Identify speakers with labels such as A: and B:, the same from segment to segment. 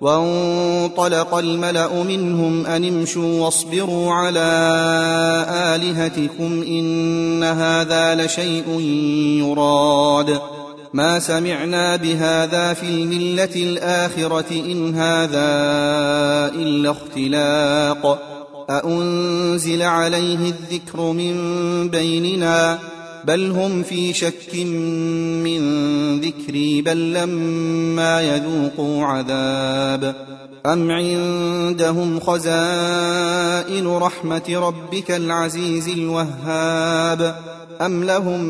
A: وانطلق الملأ منهم أن امشوا واصبروا على آلهتكم إن هذا لشيء يراد. ما سمعنا بهذا في الملة الآخرة إن هذا إلا اختلاق. أأنزل عليه الذكر من بيننا؟ بل هم في شك من ذكري بل لما يذوقوا عذاب. أم عندهم خزائن رحمة ربك العزيز الوهاب؟ أم لهم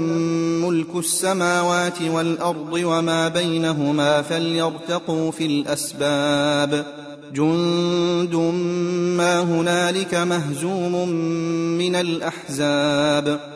A: ملك السماوات والأرض وما بينهما فليرتقوا في الأسباب؟ جند ما هنالك مهزوم من الأحزاب.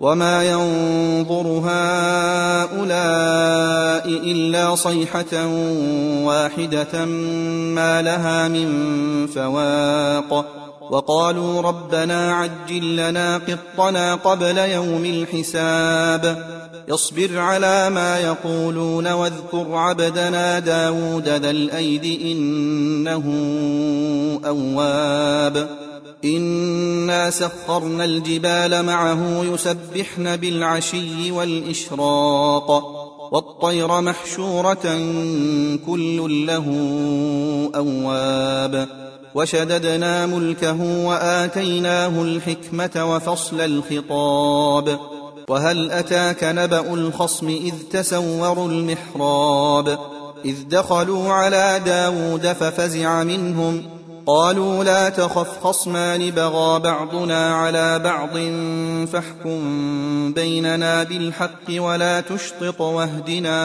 A: وما ينظر هؤلاء إلا صيحة واحدة ما لها من فواق وقالوا ربنا عجل لنا قطنا قبل يوم الحساب اصبر على ما يقولون واذكر عبدنا داود ذا الأيد إنه أواب إنا سخرنا الجبال معه يسبحن بالعشي والإشراق والطير محشورة كل له أواب وشددنا ملكه وآتيناه الحكمة وفصل الخطاب وهل أتاك نبأ الخصم إذ تسوروا المحراب إذ دخلوا على داود ففزع منهم قالوا لا تخف خصمان بغى بعضنا على بعض فاحكم بيننا بالحق ولا تشطط واهدنا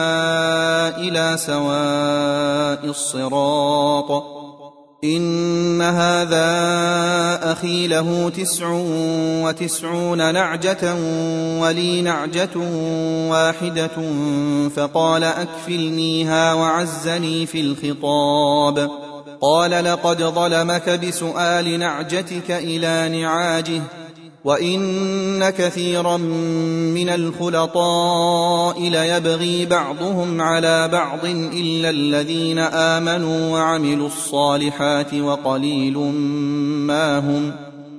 A: إلى سواء الصراط. إن هذا أخي له تسع وتسعون نعجة ولي نعجة واحدة فقال أكفلنيها وعزني في الخطاب. قال لقد ظلمك بسؤال نعجتك إلى نعاجه وإن كثيرا من الخلطاء ليبغي بعضهم على بعض إلا الذين آمنوا وعملوا الصالحات وقليل ما هم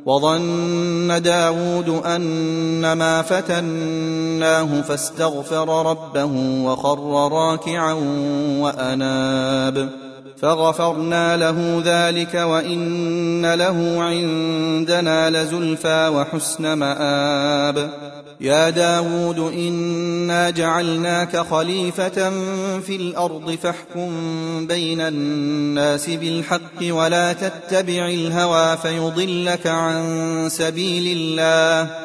A: وظن داود أنما فتناه فاستغفر ربه وخر راكعا وأناب فغفرنا له ذلك وإن له عندنا لزلفى وحسن مآب. يا داود إنا جعلناك خليفة في الأرض فاحكم بين الناس بالحق ولا تتبع الهوى فيضلك عن سبيل الله.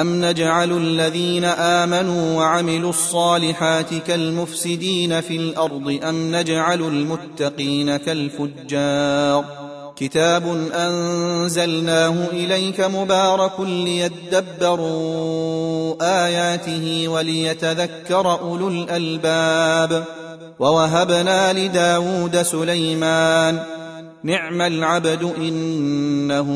A: أم نجعل الذين آمنوا وعملوا الصالحات كالمفسدين في الأرض أم نجعل المتقين كالفجار كتاب أنزلناه إليك مبارك ليدبروا آياته وليتذكر أولو الألباب ووهبنا لداود سليمان نعم العبد إنه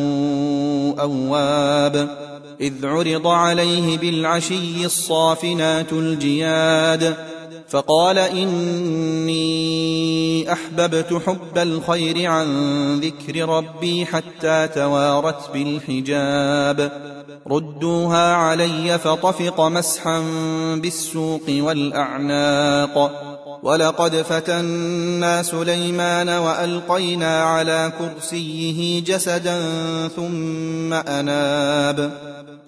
A: أواب إذ عرض عليه بالعشي الصافنات الجياد فقال إني أحببت حب الخير عن ذكر ربي حتى توارت بالحجاب. ردوها علي فطفق مسحا بالسوق والأعناق. ولقد فتنا سليمان وألقينا على كرسيه جسدا ثم أناب.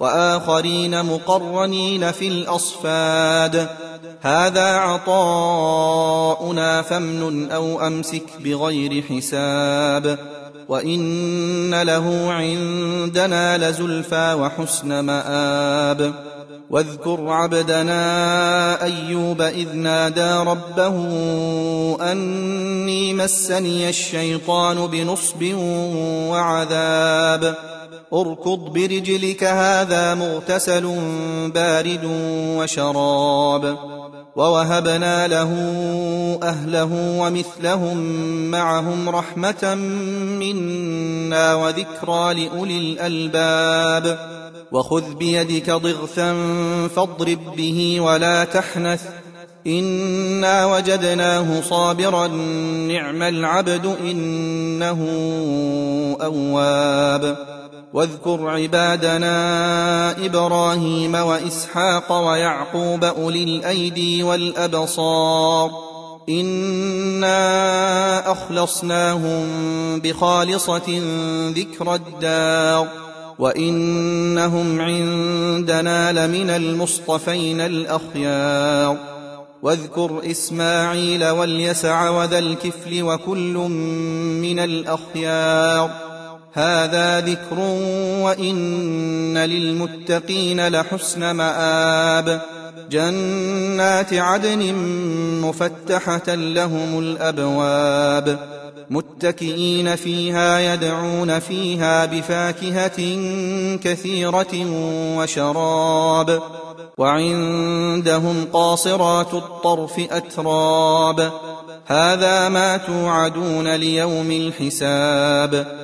A: وآخرين مقرنين في الأصفاد. هذا عطاؤنا فامنن أو أمسك بغير حساب. وإن له عندنا لزلفى وحسن مآب. واذكر عبدنا أيوب إذ نادى ربه أني مسني الشيطان بنصب وعذاب. أركض برجلك هذا مغتسل بارد وشراب. ووهبنا له أهله ومثلهم معهم رحمة منا وذكرى لأولي الألباب. وخذ بيدك ضغثا فاضرب به ولا تحنث. إنا وجدناه صابرا نعم العبد إنه أواب. واذكر عبادنا إبراهيم وإسحاق ويعقوب أولي الأيدي والأبصار. إنا أخلصناهم بخالصة ذكر الدار. وإنهم عندنا لمن المصطفين الأخيار. واذكر إسماعيل واليسع وذا الكفل وكل من الأخيار. هذا ذكر وإن للمتقين لحسن مآب. جنات عدن مفتحة لهم الأبواب. متكئين فيها يدعون فيها بفاكهة كثيرة وشراب. وعندهم قاصرات الطرف أتراب. هذا ما توعدون ليوم الحساب.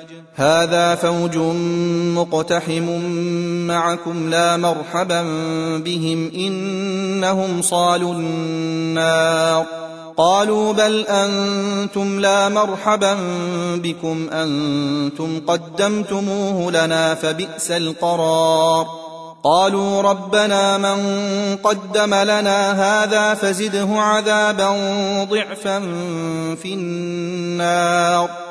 A: هذا فوج مقتحم معكم لا مرحبا بهم إنهم صالوا النار. قالوا بل أنتم لا مرحبا بكم أنتم قدمتموه لنا فبئس القرار. قالوا ربنا من قدم لنا هذا فزده عذابا ضعفا في النار.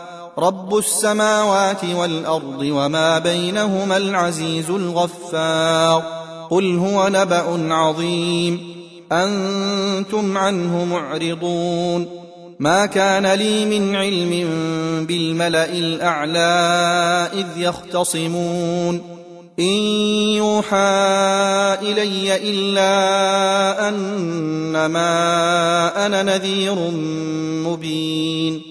A: رب السماوات والارض وما بينهما العزيز الغفار قل هو نبا عظيم أنتم عنه معرضون ما كان لي من علم بالملا الاعلى اذ يختصمون ان يوحى الي الا انما أنا نذير مبين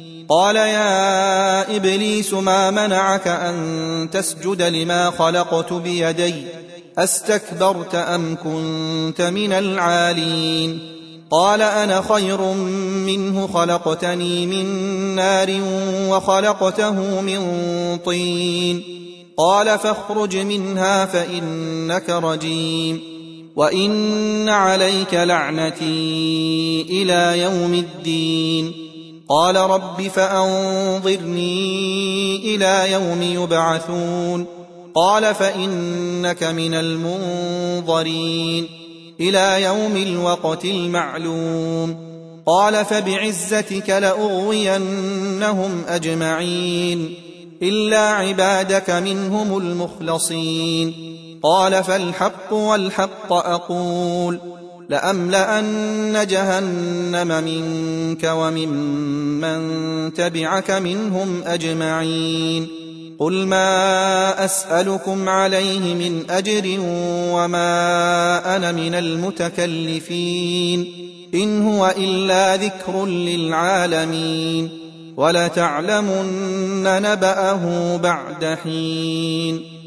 A: قال يا إبليس ما منعك أن تسجد لما خلقت بيدي؟ أستكبرت أم كنت من العالين؟ قال أنا خير منه خلقتني من نار وخلقته من طين. قال فاخرج منها فإنك رجيم. وإن عليك لعنتي إلى يوم الدين. قال رب فأنظرني إلى يوم يبعثون. قال فإنك من المنظرين. إلى يوم الوقت المعلوم. قال فبعزتك لأغوينهم أجمعين. إلا عبادك منهم المخلصين. قال فالحق والحق أقول. لأملأن جهنم منك وممن تبعك منهم أجمعين. قل ما أسألكم عليه من أجر وما أنا من المتكلفين. إن هو إلا ذكر للعالمين. ولتعلمن نبأه بعد حين.